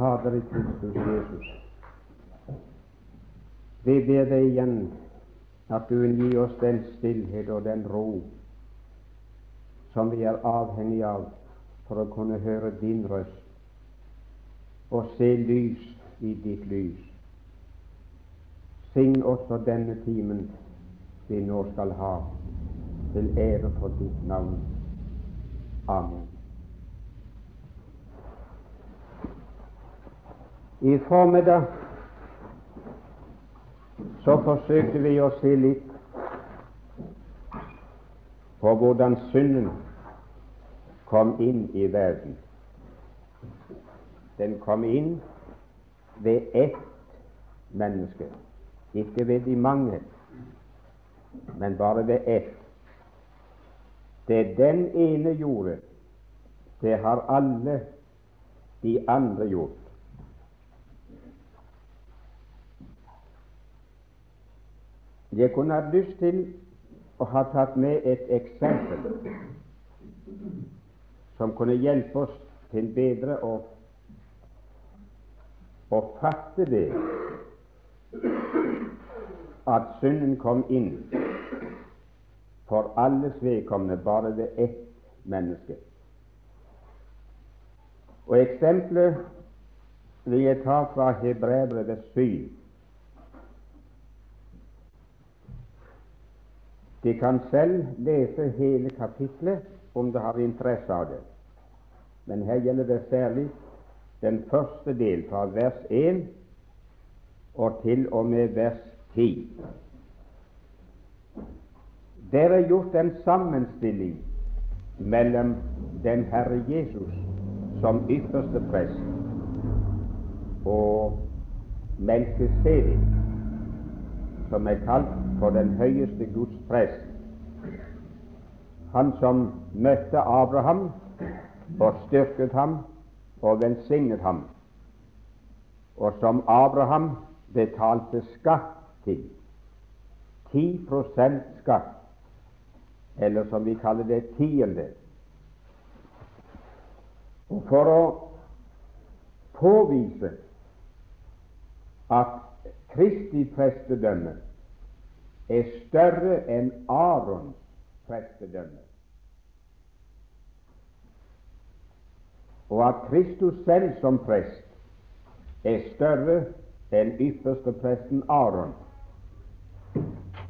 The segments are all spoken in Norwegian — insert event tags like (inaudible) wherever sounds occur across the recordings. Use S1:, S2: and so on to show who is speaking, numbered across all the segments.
S1: Fader i Kristus Jesus. Vi ber deg igjen at du vil gi oss den stillhet og den ro som vi er avhengig av for å kunne høre din røst og se lys i ditt lys. Sign også denne timen vi nå skal ha, til ære for ditt navn. Amen. I formiddag så forsøkte vi å se litt på hvordan synden kom inn i verden. Den kom inn ved ett menneske, ikke ved de mange, men bare ved ett. Det den ene gjorde, det har alle de andre gjort. Jeg kunne hatt lyst til å ha tatt med et eksempel som kunne hjelpe oss til bedre å, å fatte det at synden kom inn for alles vedkommende bare ved ett menneske. Og Eksempelet vil jeg ta fra Hebrevet 7. De kan selv lese hele kapitlet om de har interesse av det. Men her gjelder det særlig den første del, fra vers 1 og til og med vers 10. Der er gjort en sammenstilling mellom den Herre Jesus som ypperste prest og Melkisedek, som er kalt for den høyeste Guds prest. Han som møtte Abraham og styrket ham og velsignet ham, og som Abraham betalte skatt til. 10% skatt, eller som vi kaller det tiende. Og for å påvise at Kristi prestedømme er større enn Arons prestedømme, og at Kristus selv som prest er større enn ypperste presten Aron,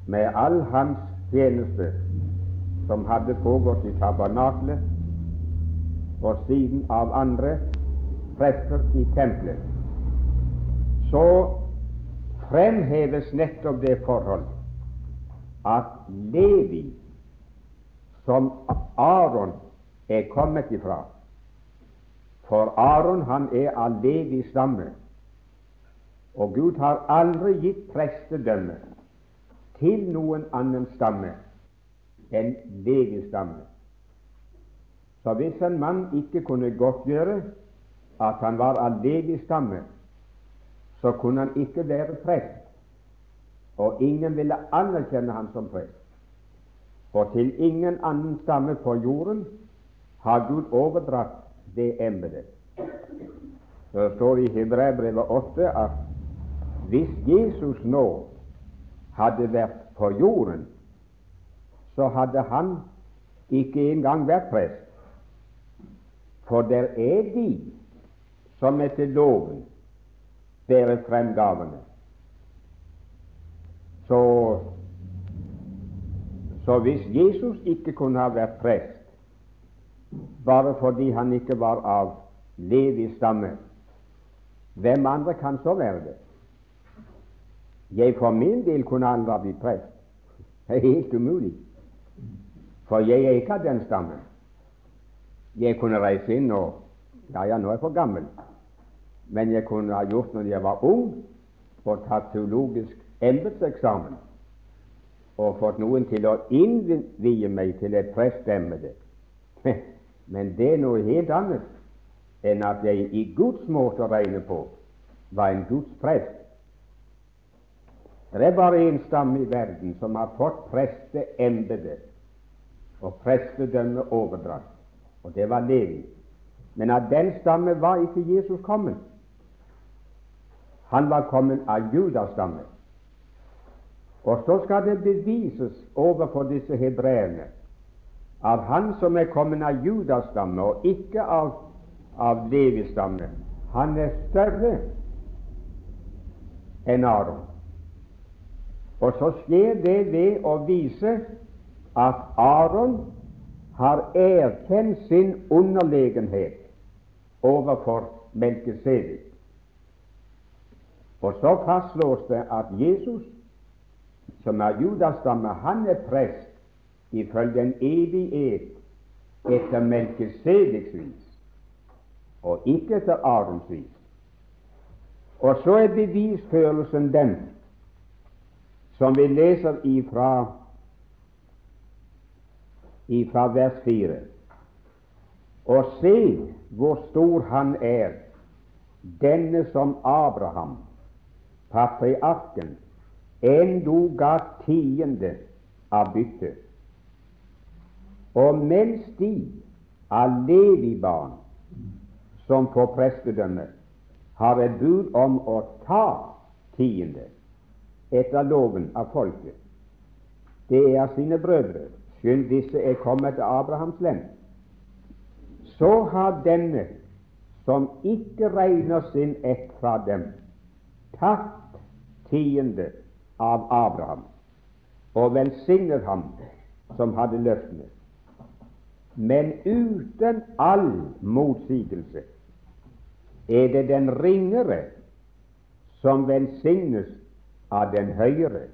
S1: med all hans tjeneste som hadde pågått i tabernaklet, og siden av andre prester i tempelet, så fremheves nettopp det forhold at Levi, som Aron er kommet ifra. For Aron han er av Levis stamme, og Gud har aldri gitt prestedømme til noen annen stamme enn Levis stamme. Så hvis en mann ikke kunne godtgjøre at han var av Levis stamme, så kunne han ikke være prest og ingen ville anerkjenne ham som prest. For til ingen annen stamme på jorden har Gud overdratt det embetet. Det står i Hebreabrevet 8 at hvis Jesus nå hadde vært på jorden, så hadde han ikke engang vært prest. For der er de som etter loven bærer frem gavene. Så, så hvis Jesus ikke kunne ha vært prest bare fordi han ikke var av Levis stamme, hvem andre kan så være det? Jeg for min del kunne aldri blitt prest. Det er helt umulig. For jeg er ikke av den stammen. Jeg kunne reise inn og Ja, ja, nå er jeg for gammel. Men jeg kunne ha gjort når jeg var ung, og tatt teologisk embetseksamen og fått noen til å innvie meg til et prestembete. Men det er noe helt annet enn at jeg i Guds måte å regne på var en Guds prest. Det er bare én stamme i verden som har fått presteembetet og prestedømme overdratt, og det var Levi. Men av den stamme var ikke Jesus kommet. Han var kommet av Judas stamme. Og så skal det bevises overfor disse hebreerne at han som er kommet av Judas stamme, og ikke av, av Levis stamme, han er større enn Aron. Og så skjer det ved å vise at Aron har erkjent sin underlegenhet overfor Melkesedek. Og så fastslås det at Jesus, som er judastamme, han er prest ifølge en evig ed etter Melkesedeks vis, og ikke etter Arons vis. Og så er bevisførelsen den som vi leser ifra, ifra vers 4. Og se hvor stor han er, denne som Abraham, patriarken, endog ga tiende av byttet. Og mens de av Levi-barn som får prestedømme, har et bud om å ta tiende etter loven av folket, det er av sine brødre, skyld disse er kommet til Abrahams lem, så har denne som ikke regner sin ett fra dem, tatt tiende av Abraham og velsignet ham som hadde løftene men uten all motsigelse er det den ringere som velsignes av den høyere.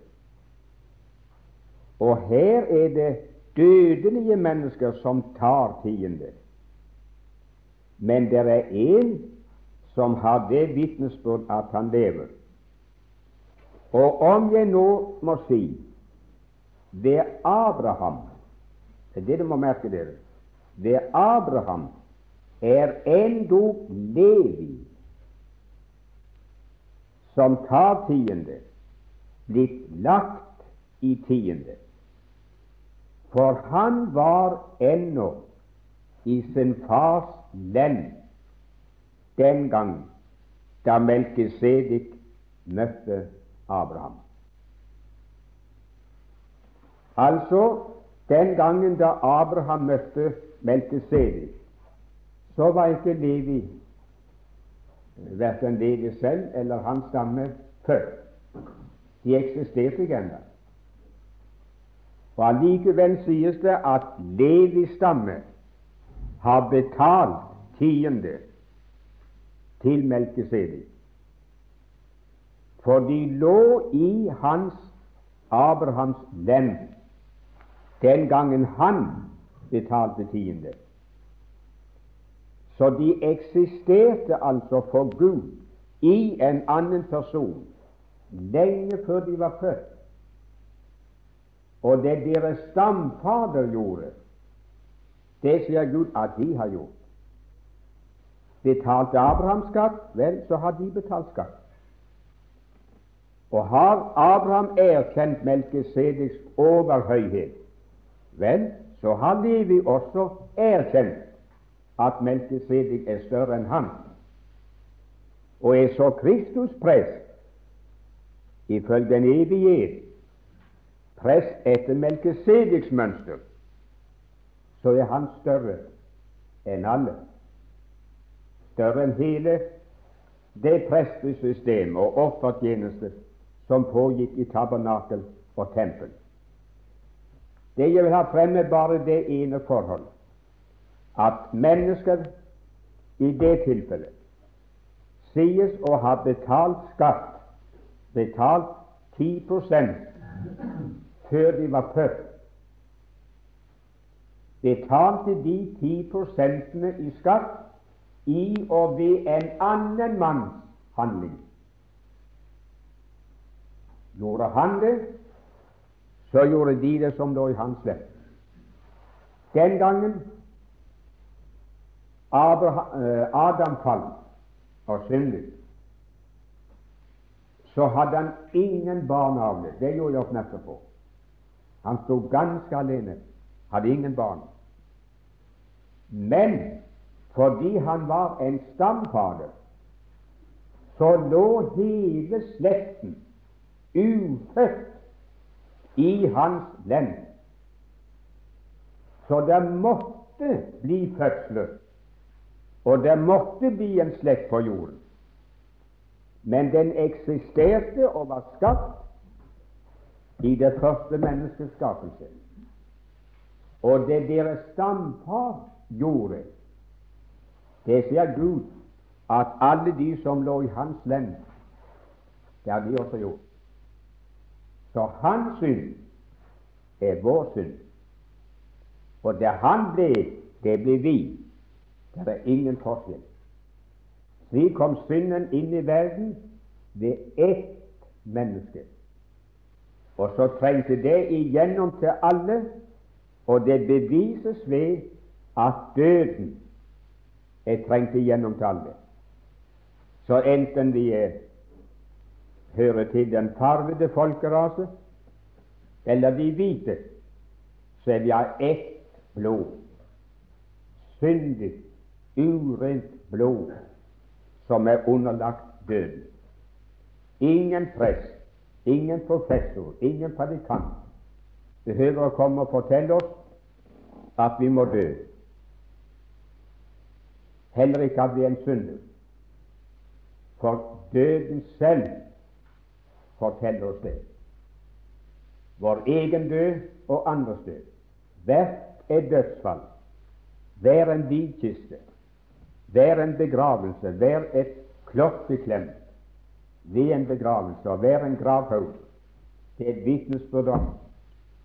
S1: Og her er det dødelige mennesker som tar tiende. Men det er en som har det vitnesbyrd at han lever. Og om jeg nå må si ved Abraham Det er det du må merke dere ved Abraham er endog Levi, som tar tiende, blitt lagt i tiende. For han var ennå i sin fars lem den gang da Melkisedek møtte Abraham. Altså den gangen da Abraham møtte Melkisedek, så var ikke Levi verken Levi selv eller hans stamme født. De eksisterte ikke ennå. Allikevel sies det at Levis stamme har betalt tiende til Melkisedek. For de lå i hans Abrahams lem den gangen han betalte tiende. Så de eksisterte altså for Gud i en annen person lenge før de var født. Og det deres stamfader gjorde, det sier Gud at de har gjort. Betalte Abraham skatt, vel, så har de betalt skatt. Og har Abraham erkjent Melkesedeks overhøyhet, vel, så har Levi også erkjent at Melkesedek er større enn han, og er så Kristus prest ifølge den evige ed, prest etter Melkesedeks mønster, så er han større enn alle. Større enn hele det prestesystemet og offertjeneste som pågikk i tabernakel og tempel. Det jeg vil ha frem, er bare det ene forhold at mennesker i det tilfellet sies å ha betalt skatt, betalt 10 før de var født. Betalte de 10 prosentene i skatt i og ved en annen manns handling. Gjorde han det, så gjorde de det som lå i hans slekt. Den gangen eh, Adam falt og syndet, så hadde han ingen barn av det. Det gjorde jeg oppmerksom på. Han sto ganske alene, hadde ingen barn. Men fordi han var en stamfader, så lå hele slekten ufødt i hans lem. Så det måtte bli fødsler, og det måtte bli en slekt på jorden. Men den eksisterte og var skapt i det første menneskets skapelse. Og det deres stamfar gjorde, det sier Gud at alle de som lå i hans lem, det har de også gjort. Så hans synd er vår synd. Og det han ble, det ble vi. Det er ingen forskjell. Slik kom synden inn i verden ved ett menneske. Og så trengte det igjennom til alle, og det bevises ved at døden er trengt igjennom til alle. Så enten vi er, hører til den farvede folkerase, eller de hvite, så er vi av ett blod. Syndig, urent blod som er underlagt døden. Ingen prest, ingen professor, ingen predikant behøver å komme og fortelle oss at vi må dø. Heller ikke at vi er en synder. For døden selv forteller oss det. Vår egen død og andres død. Hvert er dødsfall. Hver en vidkiste. hver en begravelse, hver et klokkeklemt ved en begravelse og hver en gravhaug til et vitnesbyrd om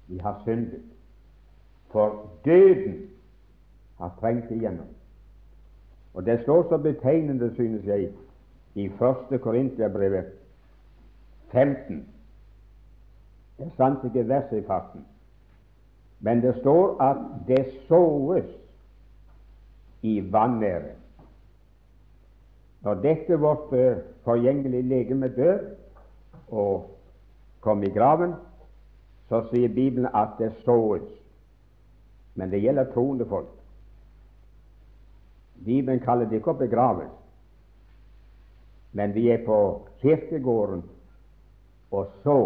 S1: vi har syndet. For døden har trengt igjennom. Og Det står så betegnende, synes jeg, i 1. Korintiabrevet 15. Jeg sant ikke verset i farten, men det står at det såes i vanære. Når dette vårt uh, forgjengelige legeme dør og kommer i graven, så sier Bibelen at det såes. Men det gjelder troende folk. Bibelen kaller det ikke å. Men vi er på kirkegården og så.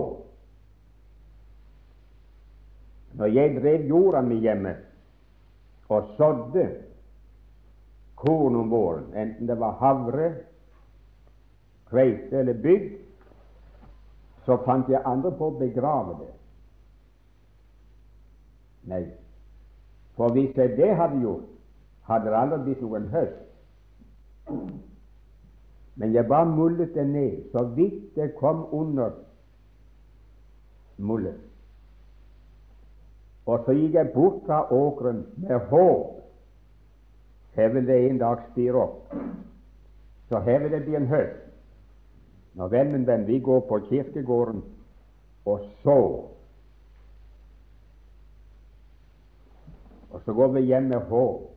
S1: Når jeg drev jorda mi hjemme og sådde korn om våren, enten det var havre, kveite eller bygg, så fant jeg andre på å begrave det. Nei, for hvis jeg det hadde gjort, hadde det aldri blitt noen høst. Men jeg bare mullet det ned så vidt det kom under mullet. Og så gikk jeg bort fra åkeren med håp her vil det en dag spire opp. Så her vil det bli en høst. Når vennen den vi går på kirkegården og så. Og så går vi hjem med håp.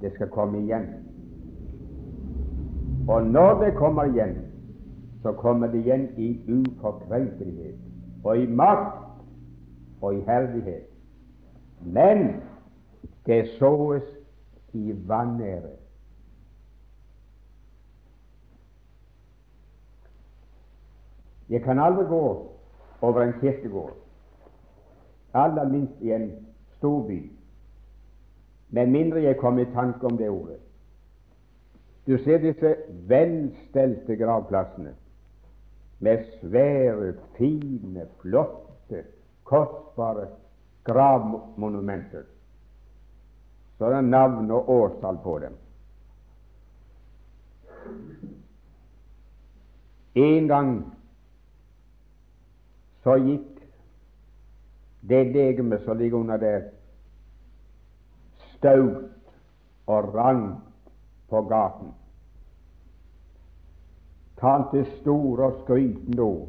S1: Det skal komme igjen. Og når det kommer igjen, så kommer det igjen i uforkrenkelighet og i makt og i herlighet. Men det såes i vanære. Jeg kan aldri gå over en kirkegård, aller minst i en storby, med mindre jeg kom i tanke om det ordet. Du ser disse velstelte gravplassene med svære, fine, flotte, kostbare gravmonumenter så er navn og årstall på dem. En gang så gikk det legemet som ligger under der, staut og rangt på gaten. Talte store og skrytende ord.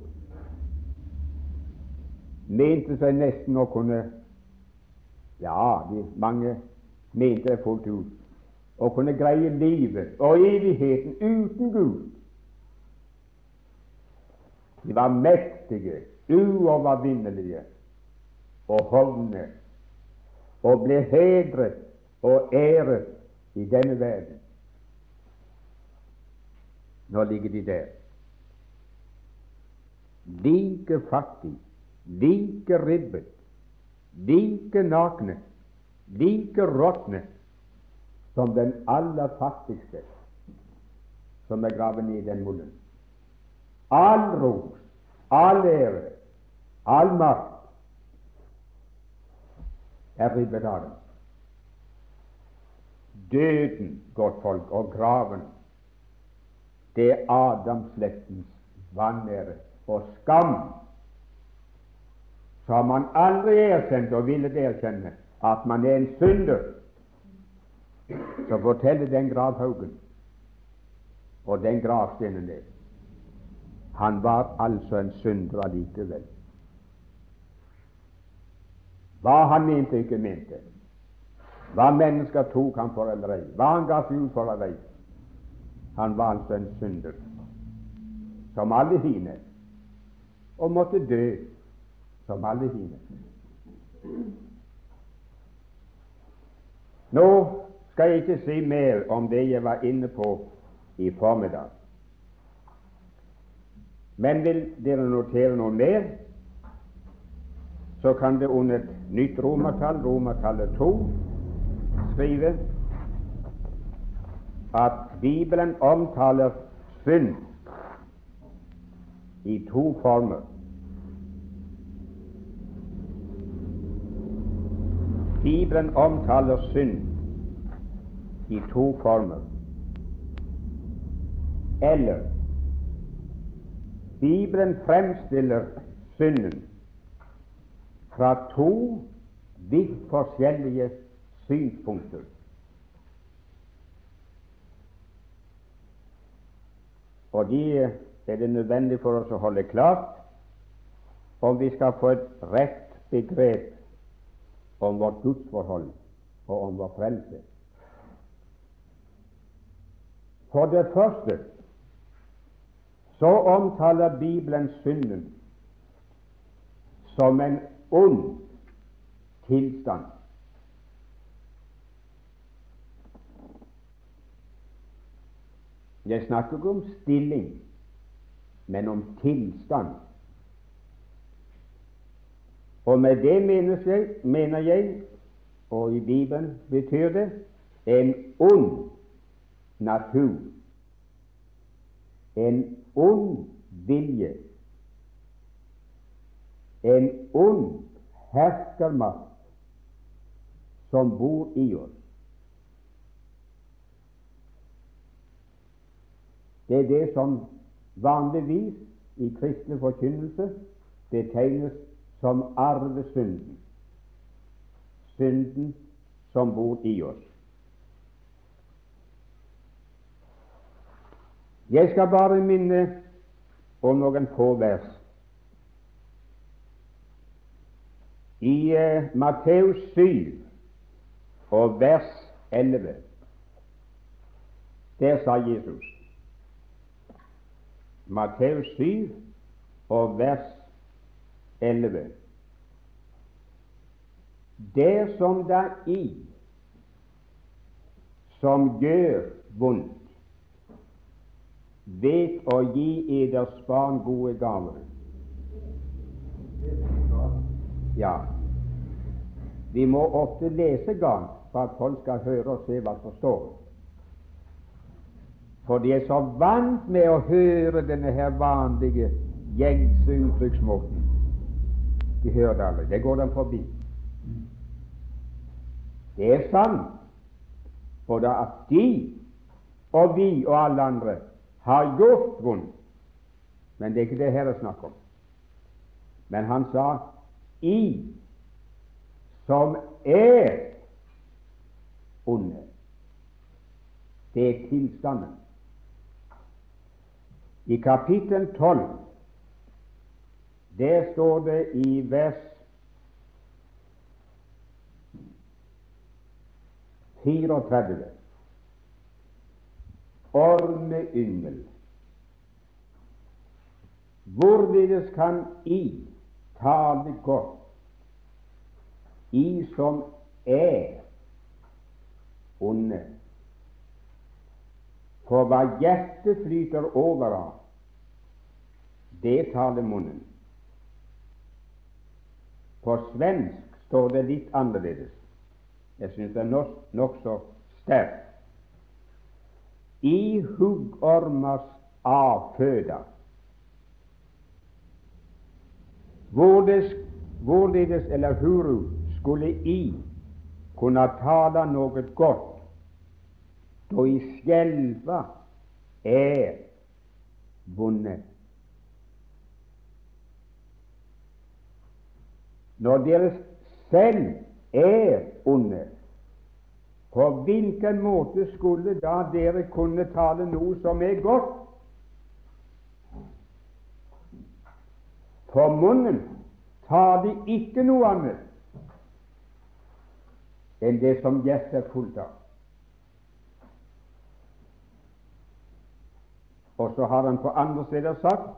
S1: Mente seg nesten å kunne Ja, de mange mente det fullt ut å kunne greie livet og evigheten uten Gud. De var mektige, uovervinnelige og hovne og ble hedret og æret i denne verden. Nå ligger de der. Like fattig, like ribbet, like nakne, like råtne som den aller fattigste som er graven i den munnen. All ros, all ære, all makt er ribbet av dem. Døden, godt og graven, det er Adamslektens vanære og skam. Har man aldri erkjent og ville erkjenne at man er en synder. Så forteller den gravhaugen og den gravstenen det. Han var altså en synder allikevel. Hva han mente ikke mente, hva mennesker tok han for eller ei, hva han ga seg ut for eller ei. Han var altså en synder, som alle hine, og måtte dø som alle hine. Nå skal jeg ikke si mer om det jeg var inne på i formiddag. Men vil dere notere noe mer, så kan det under et nytt romertall, romertallet 2, skrive at Bibelen omtaler synd i to former. Bibelen omtaler synd i to former. Eller Bibelen fremstiller synden fra to vidt forskjellige synspunkter. Det er det nødvendig for oss å holde klart om vi skal få et rett begrep om vårt gudsforhold og om vår frelse. For det første så omtaler Bibelen synden som en ond tilstand. Jeg snakker ikke om stilling, men om tilstand. Og med det jeg, mener jeg, og i Bibelen betyr det, en ond natur, en ond vilje, en ond herskermakt som bor i oss. Det er det som vanligvis i kristne forkynnelse betegnes som arvesynden. Synden som bor i oss. Jeg skal bare minne om noen få vers I uh, Matteus 7 og vers 11 der sa Jesus Matteus 7 og vers 11 Det som da i som gjør vondt, vet å gi eders barn gode gaver. Ja, vi må ofte lese galt for at folk skal høre og se hva som står. For de er så vant med å høre denne her vanlige, gjengse uttrykksmåten. De hører det aldri. Det går dem forbi. Det er sant, både at de og vi og alle andre har gjort vondt. Men det er ikke det her er snakk om. Men han sa i som er onde. Det er tilstanden. I kapittel 12 der står det i vers 34 ormeyngel. Hvorledes kan I tale godt i som er onde. For hva hjertet flyter over av, det taler munnen. På svensk står det litt annerledes. Jeg syns det er nokså nok sterkt. I huggormers avføda. Hvorledes eller huru skulle i kunne tale noe godt da i skjelva er vunnet. Når dere selv er onde, på hvilken måte skulle da dere kunne tale noe som er godt? For munnen tar de ikke noe annet enn det som hjertet er fullt av. Og så har han på andre steder sagt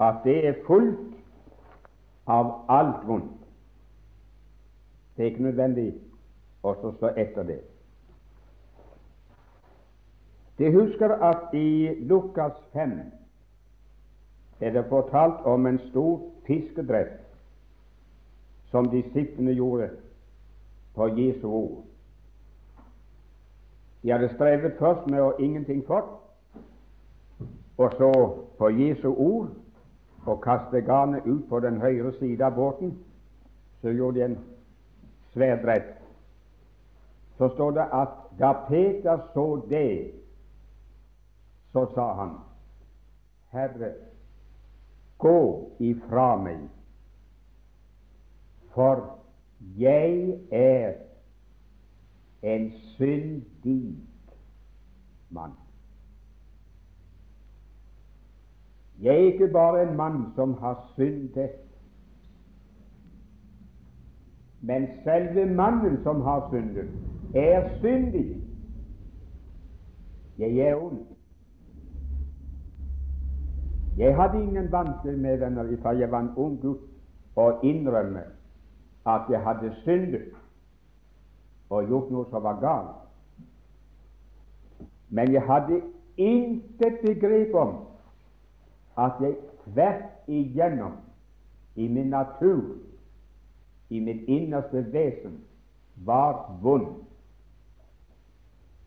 S1: at det er fullt av alt vondt. Det er ikke nødvendig å stå etter det. De husker at i Lukas 5 er det fortalt om en stor fiskedrett som disiplene gjorde på Jesu ord. De hadde strevet først med å ingenting fått, og så på Jesu ord og kaste garnet ut på den høyre side av båten, så gjorde de en sverdrett. Så står det at da Peter så det, så sa han, Herre, gå ifra meg, for jeg er en syndig mann. Jeg er ikke bare en mann som har syndet, men selve mannen som har syndet, er syndig. Jeg er ond. Jeg hadde ingen vansker med venner fra jeg var en ung gutt, å innrømme at jeg hadde syndet og gjort noe som var galt. Men jeg hadde intet begrep om at jeg tvert igjennom i min natur, i mitt innerste vesen, var vond.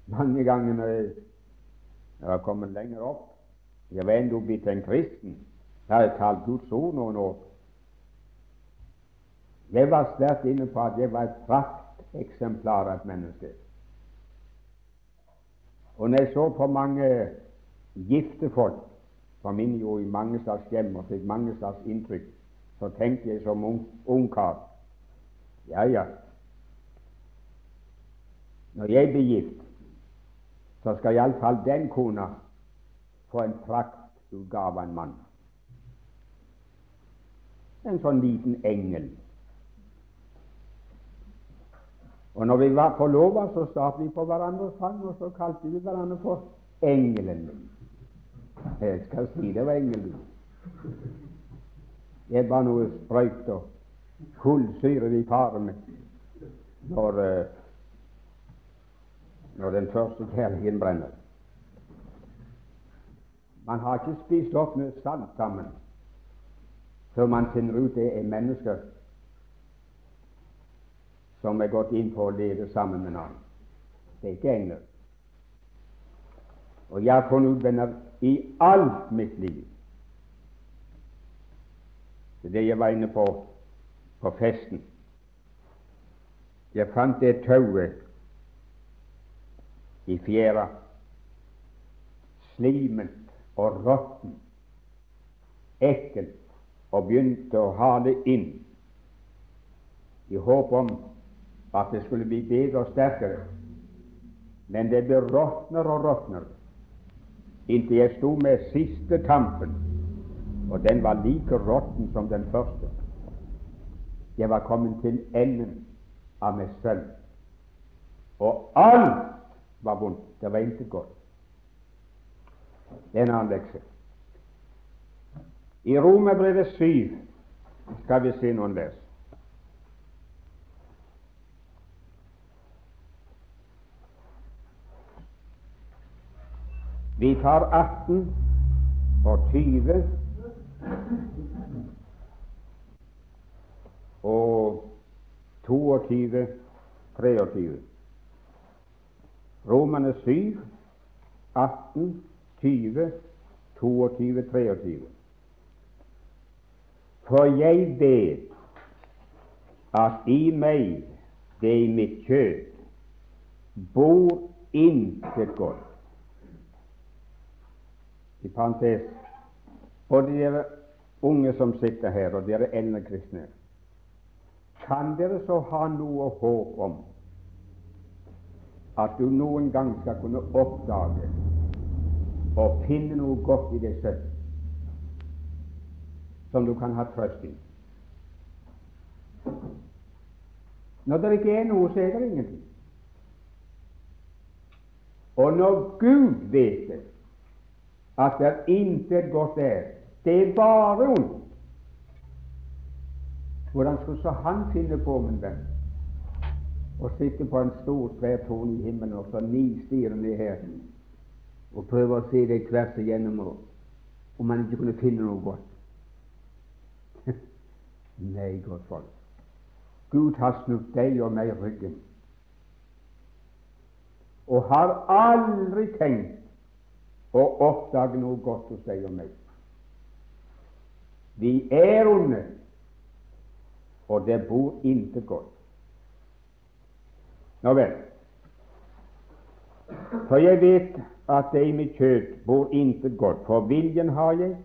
S1: Mange ganger når jeg, når jeg kommer lenger opp Jeg var ennå blitt en kristen. Jeg har talt Guds ord noen år. Jeg var sterkt inne på at jeg var et prakteksemplar av et menneske. Og når jeg så på mange gifte folk kom min jo i mange slags hjem og fikk mange slags inntrykk. Så tenkte jeg som ung, ungkar ja, ja, når jeg blir gift, så skal iallfall den kona få en praktutgave av en mann. En sånn liten engel. Og når vi var forlova, så satt vi på hverandres fang, og så kalte vi hverandre for engelen min. Jeg skal si det var engelen. Det bare noe sprøyt og kullsyre i faren når, uh, når den første kjærligheten brenner. Man har ikke spist opp med salt sammen før man finner ut det er mennesker som er gått inn på å leve sammen med noen. Det er ikke engler. Og jeg har funnet ut, venner, i alt mitt liv. Det er det jeg var inne på på festen. Jeg fant det tauet i fjæra, slimet og råttent, ekkelt, og begynte å ha det inn. I håp om at det skulle bli bedre og sterkere. Men det ble råtnere og råtnere inntil jeg sto med siste tampen, og den var like råtten som den første. Jeg var kommet til enden av meg selv, og alt var vondt. Det var intet godt. Det er en annen lekse. I Romerbrevet 7 skal vi se noen vers. Vi tar 18 og 20 og 22, 23. Romerne 7, 18, 20, 22, 23. For jeg vet at i meg, det i mitt kjøtt, bor intet godt. I parentes både dere unge som sitter her, og dere eldre kristne, kan dere så ha noe håp om at du noen gang skal kunne oppdage og finne noe godt i deg selv som du kan ha trøst i? Når det ikke er noe, så er det ingenting. Og når Gud vet det, at det intet godt der. det er bare ondt, hvordan skulle så han finne på, min venn, å sitte på en stor, svær i himmelen og så nistirre ned her og prøve å se det tvers igjennom, om han ikke kunne finne noe godt? (laughs) Nei, godt folk. Gud har snudd deg og meg ryggen og har aldri tenkt å oppdage noe godt hos deg og meg. Vi er onde, og det bor intet godt. Nå vel, for jeg vet at det i mitt kjøtt bor intet godt, for viljen har jeg,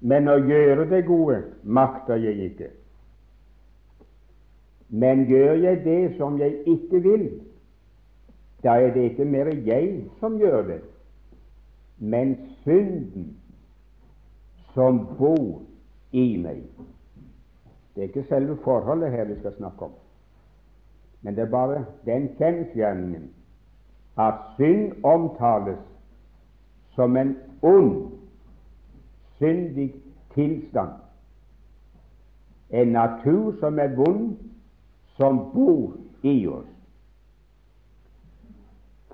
S1: men å gjøre det gode makter jeg ikke. Men gjør jeg det som jeg ikke vil, da er det ikke mer jeg som gjør det, men synden som bor i meg. Det er ikke selve forholdet her vi skal snakke om, men det er bare den kjensgjerningen at synd omtales som en ond, syndig tilstand, en natur som er vond, som bor i oss.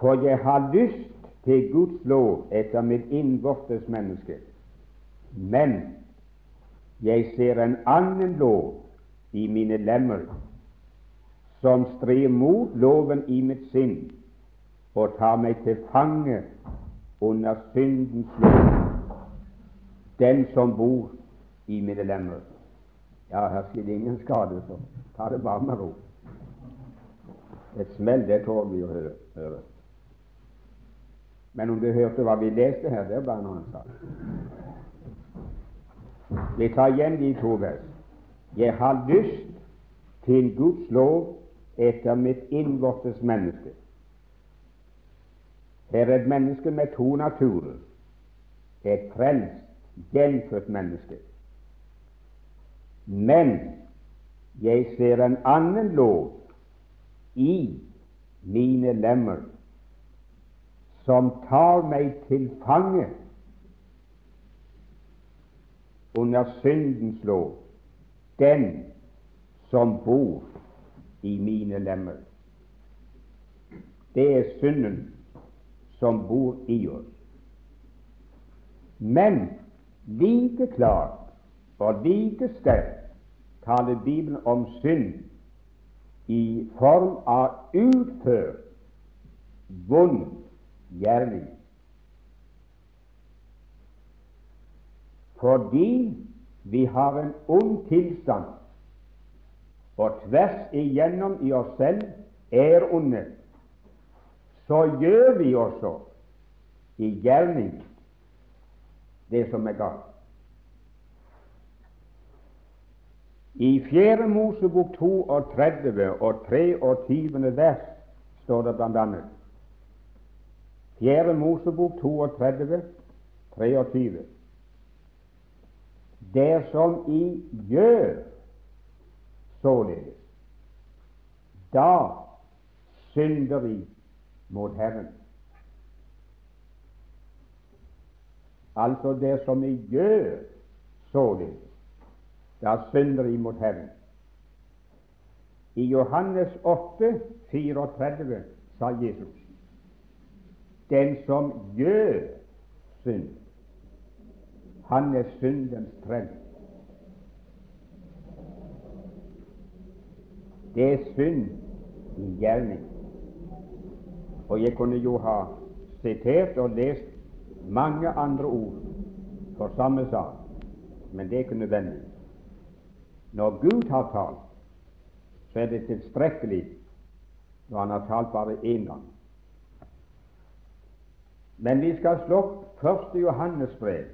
S1: For jeg har lyst til Guds lov etter mitt innvortes menneske, men jeg ser en annen lov i mine lemmer, som strir mot loven i mitt sinn og tar meg til fange under syndens lov, den som bor i mine lemmer. Ja, her skjer det ingen skade, så ta det bare med ro. Et smell, det tåler vi å høre. Men om du hørte hva vi leste her, det er bare en annen sak. Vi tar igjen de to vers. Jeg har lyst til Guds lov etter mitt innvortes menneske. Her er et menneske med to naturer. Et frelst, gjenfødt menneske. Men jeg ser en annen lov i mine lemmer som tar meg til fange under syndens lov, den som bor i mine lemmer. Det er synden som bor i oss. Men like klart og like sterkt taler Bibelen om synd i form av utført vond gjerning. Fordi vi har en ond tilstand, og tvers igjennom i oss selv er onde, så gjør vi også i gjerning det som er galt. I 4. Mosebok 32 og 23. vers står det bl.a.: Fjerde Mosebok 32, 23. Dersom I gjør således, da synder I mot Herren. Altså dersom I gjør således, da synder I mot Herren. I Johannes 8, 34 sa Jesus Den som gjør synd, han er syndens trell. Det er synd i gjerning. Og jeg kunne jo ha sitert og lest mange andre ord for samme sak, men det er ikke nødvendig. Når Gud har talt, så er det tilstrekkelig når Han har talt bare én gang. Men vi skal slå opp første Johannes brev,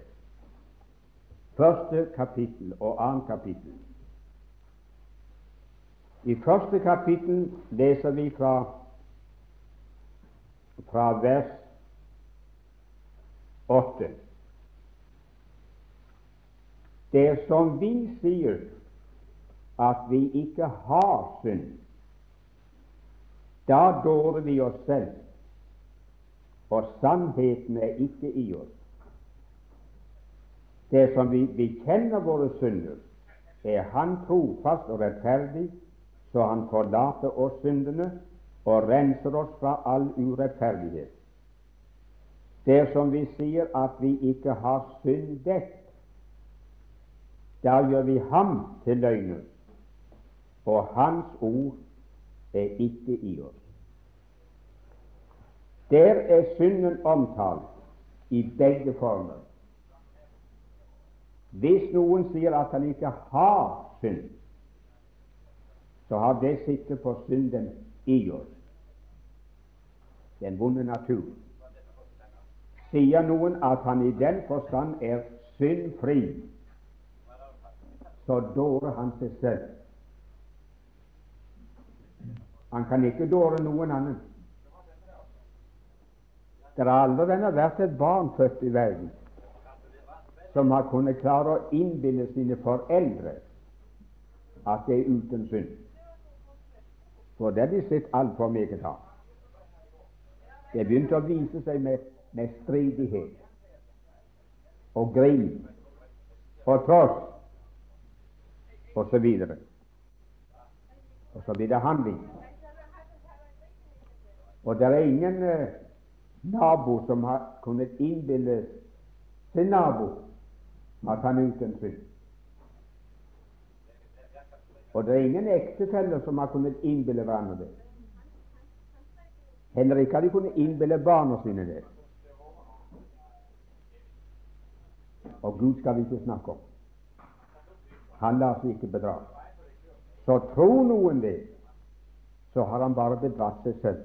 S1: første kapittel og annet kapittel. I første kapittel leser vi fra, fra vers 8. Dersom vi sier at vi ikke har synd, da dårer vi oss selv, og sannheten er ikke i oss. Det som vi bekjenner våre synder, er Han trofast og rettferdig, så Han forlater oss syndene og renser oss fra all urettferdighet. Dersom vi sier at vi ikke har syndet, da gjør vi ham til løgner, og hans ord er ikke i oss. Der er synden omtalt i begge former. Hvis noen sier at han ikke har synd, så har det sikte på synden i oss, den vonde natur. Sier noen at han i den forstand er syndfri, så dårer han seg selv. Han kan ikke dåre noen annen. Det har aldri vært et barn født i verden som har kunnet klare å innbille sine foreldre at det er uten synd. For det har de sett altfor meget av. Det begynte å vise seg med, med stridighet og grin og tross og så videre. Og så blir det handling. Og det er ingen eh, nabo som har kunnet innbille sin nabo at han er uten synd. Og det er ingen ektefeller som har kunnet innbille hverandre det. Heller ikke har de kunnet innbille barna sine det. Og Gud skal vi ikke snakke om. Han lar seg ikke bedra. Så tror noen det, så har han bare bedratt seg selv.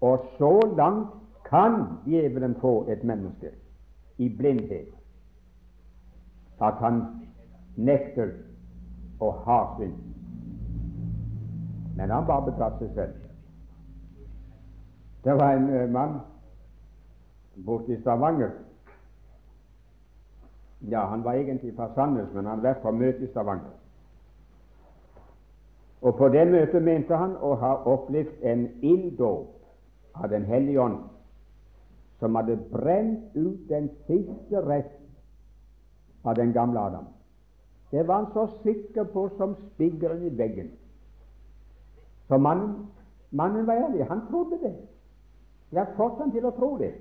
S1: Og så langt kan djevelen få et menneske i blindhet at han nekter å ha synd. Men han bare betratt seg selv. Det var en uh, mann borte i Stavanger. Ja, han var egentlig fra Sandnes, men han var på møte i Stavanger. Og På det møtet mente han å ha opplevd en ilddåp av Den hellige ånd som hadde brent ut den siste rest av den gamle Adam. Det var han så sikker på som spiggeren i veggen. Så mannen, mannen var ærlig. Han trodde det. Jeg har fått han til å tro det.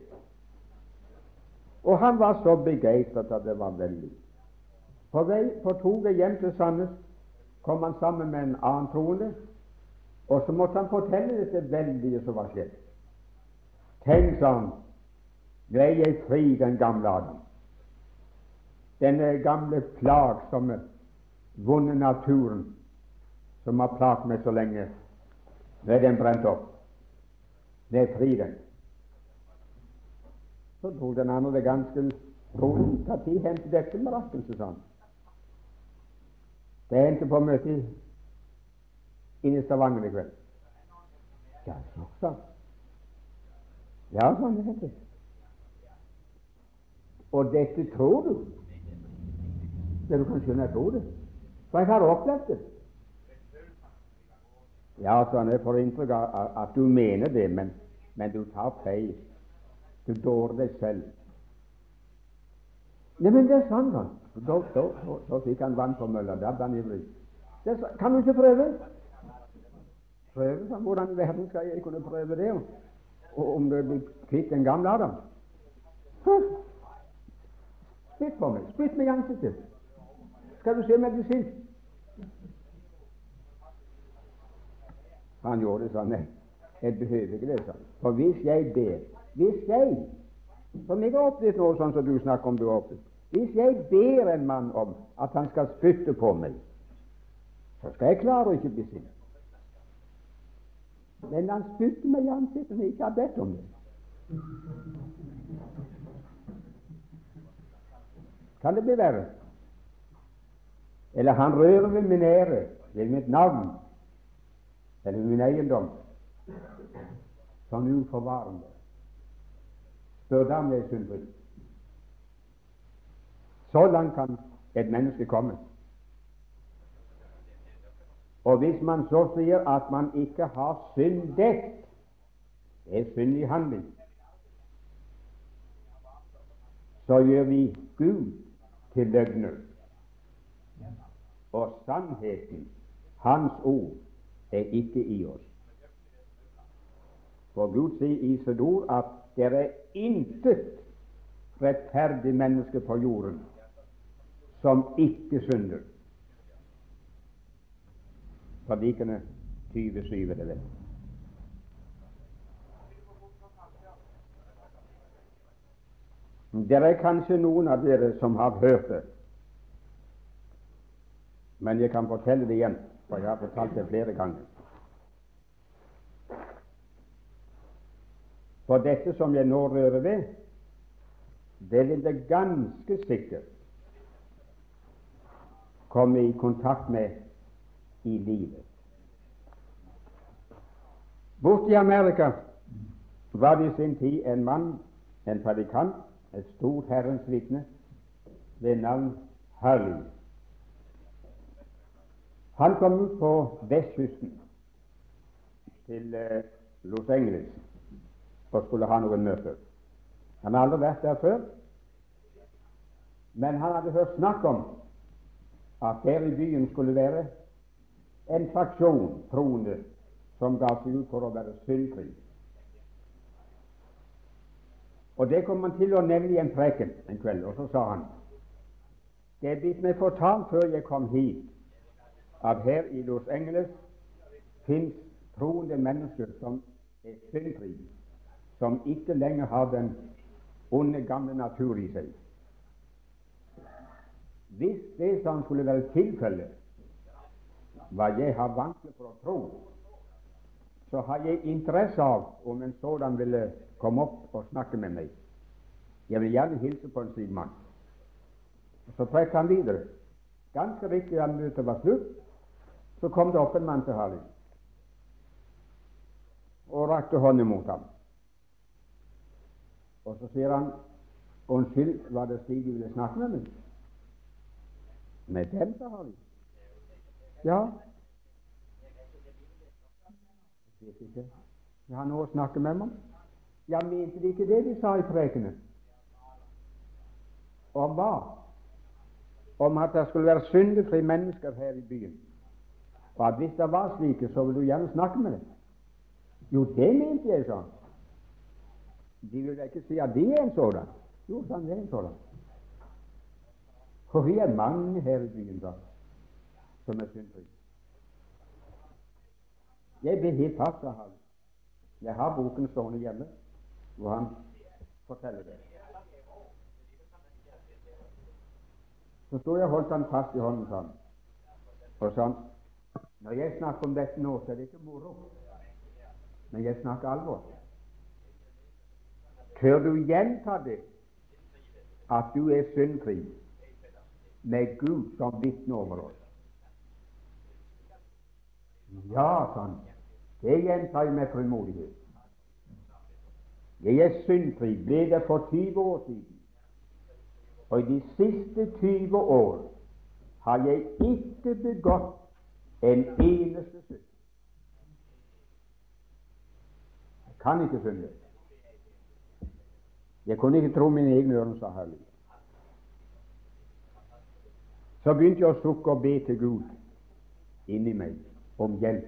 S1: Og han var så begeistret at det var veldig. På vei på toget hjem til Sandnes kom han sammen med en annen troende, og så måtte han fortelle dette veldige som var skjedd. Tenk, sa han, nå er jeg fri, den gamle Adam. Denne gamle plagsomme, vonde naturen som har plaget meg så lenge, nå er den brent opp. Det er fri, den. Så dro den andre det ganske rolig. Når hendte dette mirakelet, sa han. Det hendte på møtet inne i Stavanger i kveld. Ja, så, sa han. Ja, sånn det hendte. Og dette tror du? Det du kan skjønne, jeg tror det. For jeg har opplevd det. Ja, sånn, jeg får inntrykk av at du mener det, men, men du tar feil. Du dårer deg selv. Neimen, det er sant. Da, da, fikk han vann på mølla. Da ble han ivrig. Kan du ikke prøve? Prøve, sa Hvordan i verden skal jeg kunne prøve det? om du blir kvitt den gamle Adam. Spytt på meg. Spytt meg i ansiktet. Skal du se meg bli sint? Han gjorde det sånn. Nei, jeg behøver ikke det sånn. For hvis jeg ber Hvis jeg, som jeg har opplevd noe sånn som du snakker om du har opplevd Hvis jeg ber en mann om at han skal spytte på meg, så skal jeg klare å ikke bli sint. Men han spytter meg i ansiktet når jeg ikke har bedt om det. Kan det bli verre? Eller han rører ved min ære, ved mitt navn, eller min eiendom. Sånn uforvarende. Spør da om jeg er syndfri. Så langt kan et menneske komme. Og hvis man så sier at man ikke har syndet, det er synd i handling, så gjør vi Gud til løgner. Og sannheten, Hans ord, er ikke i oss. For Gud sier i sitt ord at det er intet rettferdig menneske på jorden som ikke synder. Predikene 27 er det vel. Det er kanskje noen av dere som har hørt det, men jeg kan fortelle det igjen, for jeg har fortalt det flere ganger. For dette som jeg nå rører ved, det vil det ganske sikkert komme i kontakt med i livet. Borte i Amerika var det i sin tid en mann, en predikant, et stort Herrens vitne, ved navn Harley. Han kom ut på vestkysten til eh, Los Angeles og skulle ha noen møter. Han har aldri vært der før, men han hadde hørt snakk om at der i byen skulle være en fraksjon troende som ga seg ut for å være syndfri. Og Det kom han til å nevne i en preken en kveld, og så sa han det er blitt meg fortalt før jeg kom hit, at her i Los Angeles fins troende mennesker som er syndfri, som ikke lenger har den onde, gamle natur i seg. Hvis det som skulle være tilfellet, hva jeg har vanskelig for å tro, så har jeg interesse av om en sådan ville komme opp og snakke med meg. Jeg vil gjerne hilse på en slik mann. Så trekk han videre. Ganske riktig da møtet var slutt, så kom det opp en mann til Harley og rakte hånden mot ham. Og så sier han, 'Unnskyld, var det slik De ville snakke med meg?' Med dem, sa Harley. Ja. Jeg vet ikke. Vil han noe snakke med meg? Ja, mente de ikke det de sa i prekenen? Om hva? Om at det skulle være syndefrie mennesker her i byen. Og at hvis det var slike, så ville du gjerne snakke med dem. Jo, det mente jeg sånn. De vil ikke si at de er en sådan. Jo, sånn er en sådan. For vi er mange her i byen da, som er syndfrie. Jeg ble helt tatt av ham. Jeg har boken stående hjemme, hvor han forteller det. Så sto jeg og holdt han fast i hånden sånn, og sånn Når jeg snakker om dette nå, så er det ikke moro, men jeg snakker alvor. Tør du gjenta det, at du er syndfri, med Gud som vitne over oss? Ja, sånn. Det gjentar jeg med frimodighet. Jeg er syndfri, ble det for 20 år siden. Og i de siste 20 år har jeg ikke begått en eneste synd. Jeg kan ikke synde. Jeg kunne ikke tro mine egne ører, sa Herlig. Så begynte jeg å sukke og be til Gud inni meg om hjelp.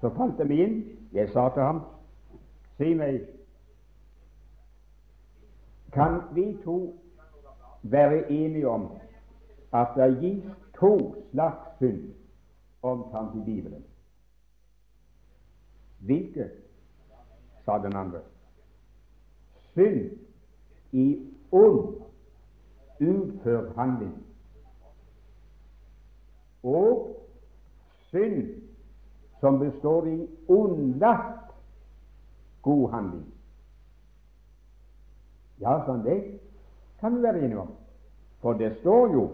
S1: Så falt det meg inn. Jeg sa til ham Si meg, kan vi to være enige om at det gis to slags synd omtalt i Bibelen? Hvilke? sa den andre. Synd i ond utført handling og synd som består i unnlatt god handling. Ja, sånn det kan vi være enige om. For det står jo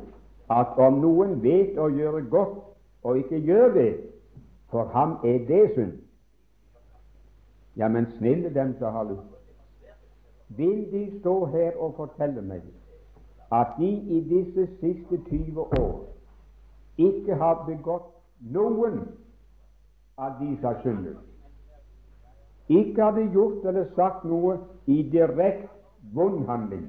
S1: at om noen vet å gjøre godt og ikke gjør det, for ham er det synd. Ja, men snille dem som har lyst. Vil de stå her og fortelle meg at de i disse siste 20 år ikke har begått noen av disse synder? Ikke hadde gjort eller sagt noe i direkte vondhandling,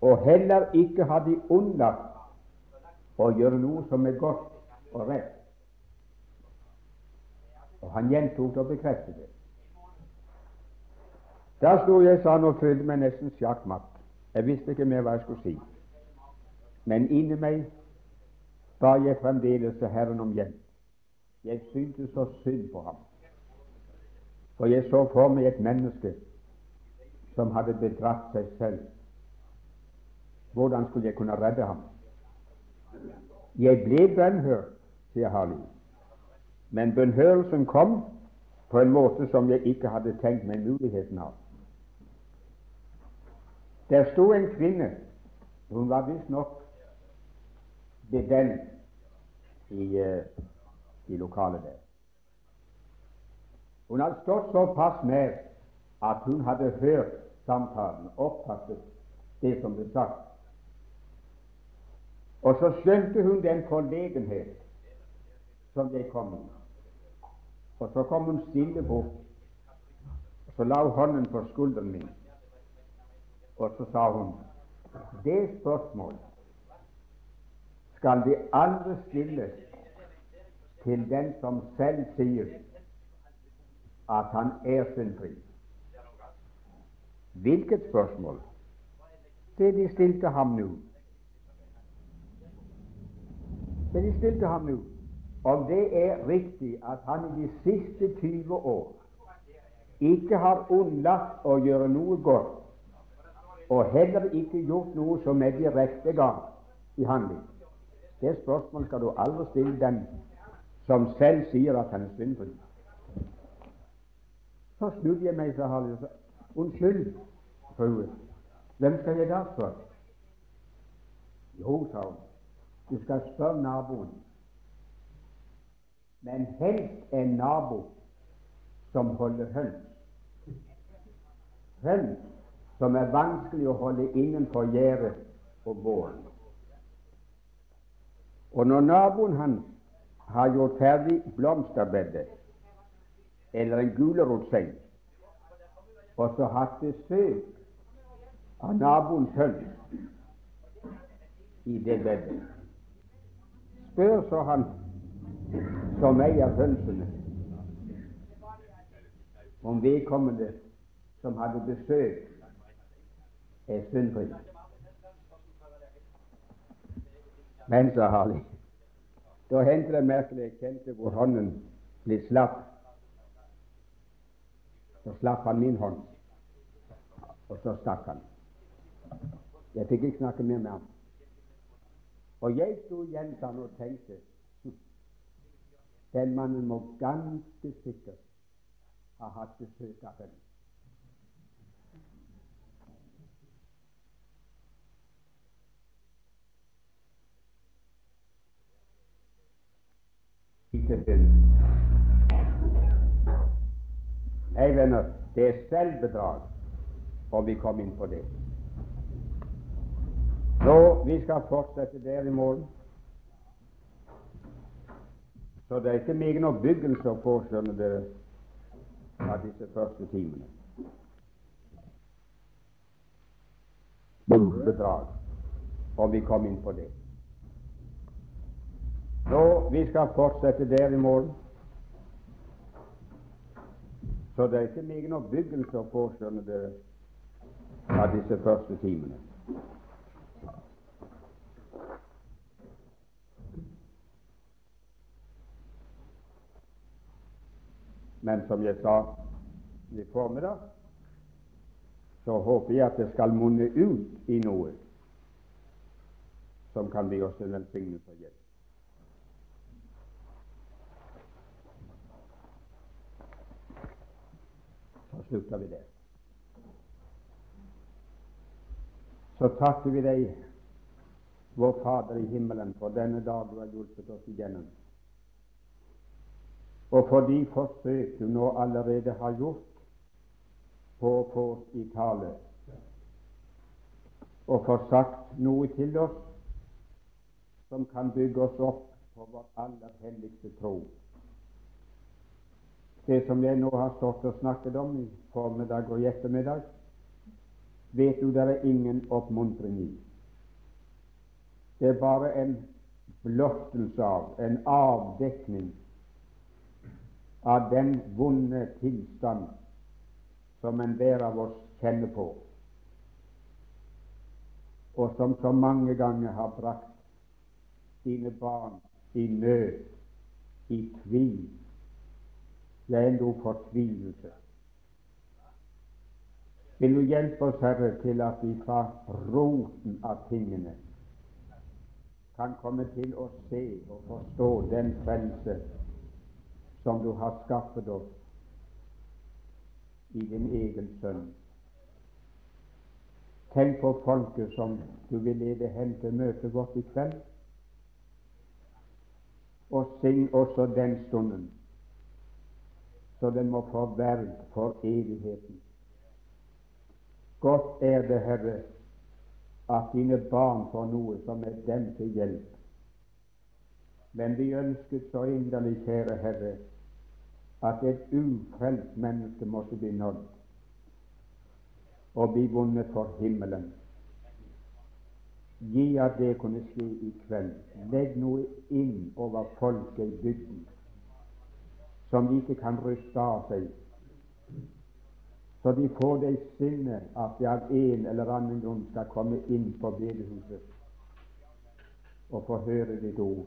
S1: og heller ikke hadde unnlatt å gjøre noe som er godt og rett. Og han gjentok og bekreftet det. Da sto jeg sånn og følte meg nesten sjakkmatt. Jeg visste ikke mer hva jeg skulle si. Men inni meg ba jeg fremdeles Herren om hjelp. Jeg syntes så synd på ham. For jeg så for meg et menneske som hadde bedratt seg selv. Hvordan skulle jeg kunne redde ham? Jeg ble bønnhørt, sier Harley. Men bønnhørelsen kom på en måte som jeg ikke hadde tenkt meg muligheten av. Der sto en kvinne, hun var visstnok bedent i, uh, i lokalet der. Hun hadde stått såpass nær at hun hadde hørt samtalen, oppfattet det som ble sagt. Og så skjønte hun den forlegenhet som jeg kom i. Og så kom hun stille bort, og så la hun hånden på skulderen min. Og så sa hun det spørsmålet skal vi andre stille til den som selv sier at han er syndfri. Hvilket spørsmål? Det de stilte ham nå. Det de stilte ham nå, om det er riktig at han i de siste 20 år ikke har unnlatt å gjøre noe godt og heller ikke gjort noe som er direkte galt i handling. Det spørsmålet skal du aldri stille den som selv sier at han er syndfri. Så snudde jeg meg så og sa unnskyld, frue, hvem skal jeg da spørre? Jo, sa hun, du skal spørre naboen. Men helst en nabo som holder høns. Høns som er vanskelig å holde innenfor gjerdet og våren. Og når naboen hans har gjort ferdig blomsterbedet eller en gulrotseng, og så hatt besøk av naboens høns i det bedet, spør så han som eier hønsene, om vedkommende som hadde besøk er syndfri. Men, så herlig. da hendte det merkelig jeg kjente hvor hånden ble slapp. Så slapp han min hånd, og så stakk han. Jeg fikk ikke snakke mer med ham. Og jeg sto igjen sånn og tenkte den mannen må ganske sikkert ha hatt besøk av henne. synd. Nei, venner, det er selvbedrag om vi kommer inn på det. Så vi skal fortsette der i morgen. Så det er ikke megen oppbyggelse å få, skjønner dere, av disse første timene. Bedrag, om vi kommer inn på det. Nå, vi skal fortsette der i morgen. Så det er ikke mye oppbyggelse å få, skjønner dere, av disse første timene. Men som jeg sa i formiddag, så håper jeg at det skal munne ut i noe som kan bli oss en velsignelse og hjelp. Så slutter vi der. Så takker vi deg, vår Fader i himmelen, for denne dag du har hjulpet oss igjennom, og for de forsøk du nå allerede har gjort på å få oss i tale og få sagt noe til oss som kan bygge oss opp på vår aller helligste tro. Det som jeg nå har stått og snakket om i formiddag og i ettermiddag, vet du det er ingen oppmuntring i. Det er bare en blottelse av, en avdekning av den vonde tilstand som enhver av oss kjenner på, og som så mange ganger har brakt sine barn i nød, i tvil, ja, endog fortvilelse. Vil du hjelpe oss, Herre, til at vi fra roten av tingene kan komme til å se og forstå den frelse som du har skaffet oss i din egen sønn. Tenk på folket som du vil lede hen til møtet vårt i kveld, og syng også den stunden, så den må få verd for evigheten. Godt er det, Herre, at dine barn får noe som er dem til hjelp. Men vi ønsket så inderlig, kjære Herre, at et ufrelst menneske måtte bli nådd og bli vunnet for himmelen. Gi at det kunne skje i kveld. Legg noe inn over folket i bygden som de ikke kan ryste av seg så de får det i sinne at det av en eller annen grunn skal komme inn på bedehuset og få høre ditt ord.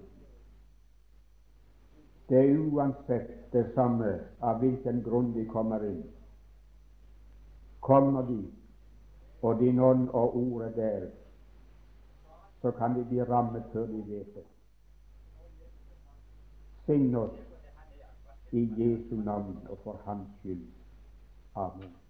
S1: Det er uansett det samme av hvilken grunn de kommer inn. Kommer de, og din ånd og ordet der, så kan de bli rammet før de vet det. Sign oss i Jesu navn og for Hans skyld. Amen.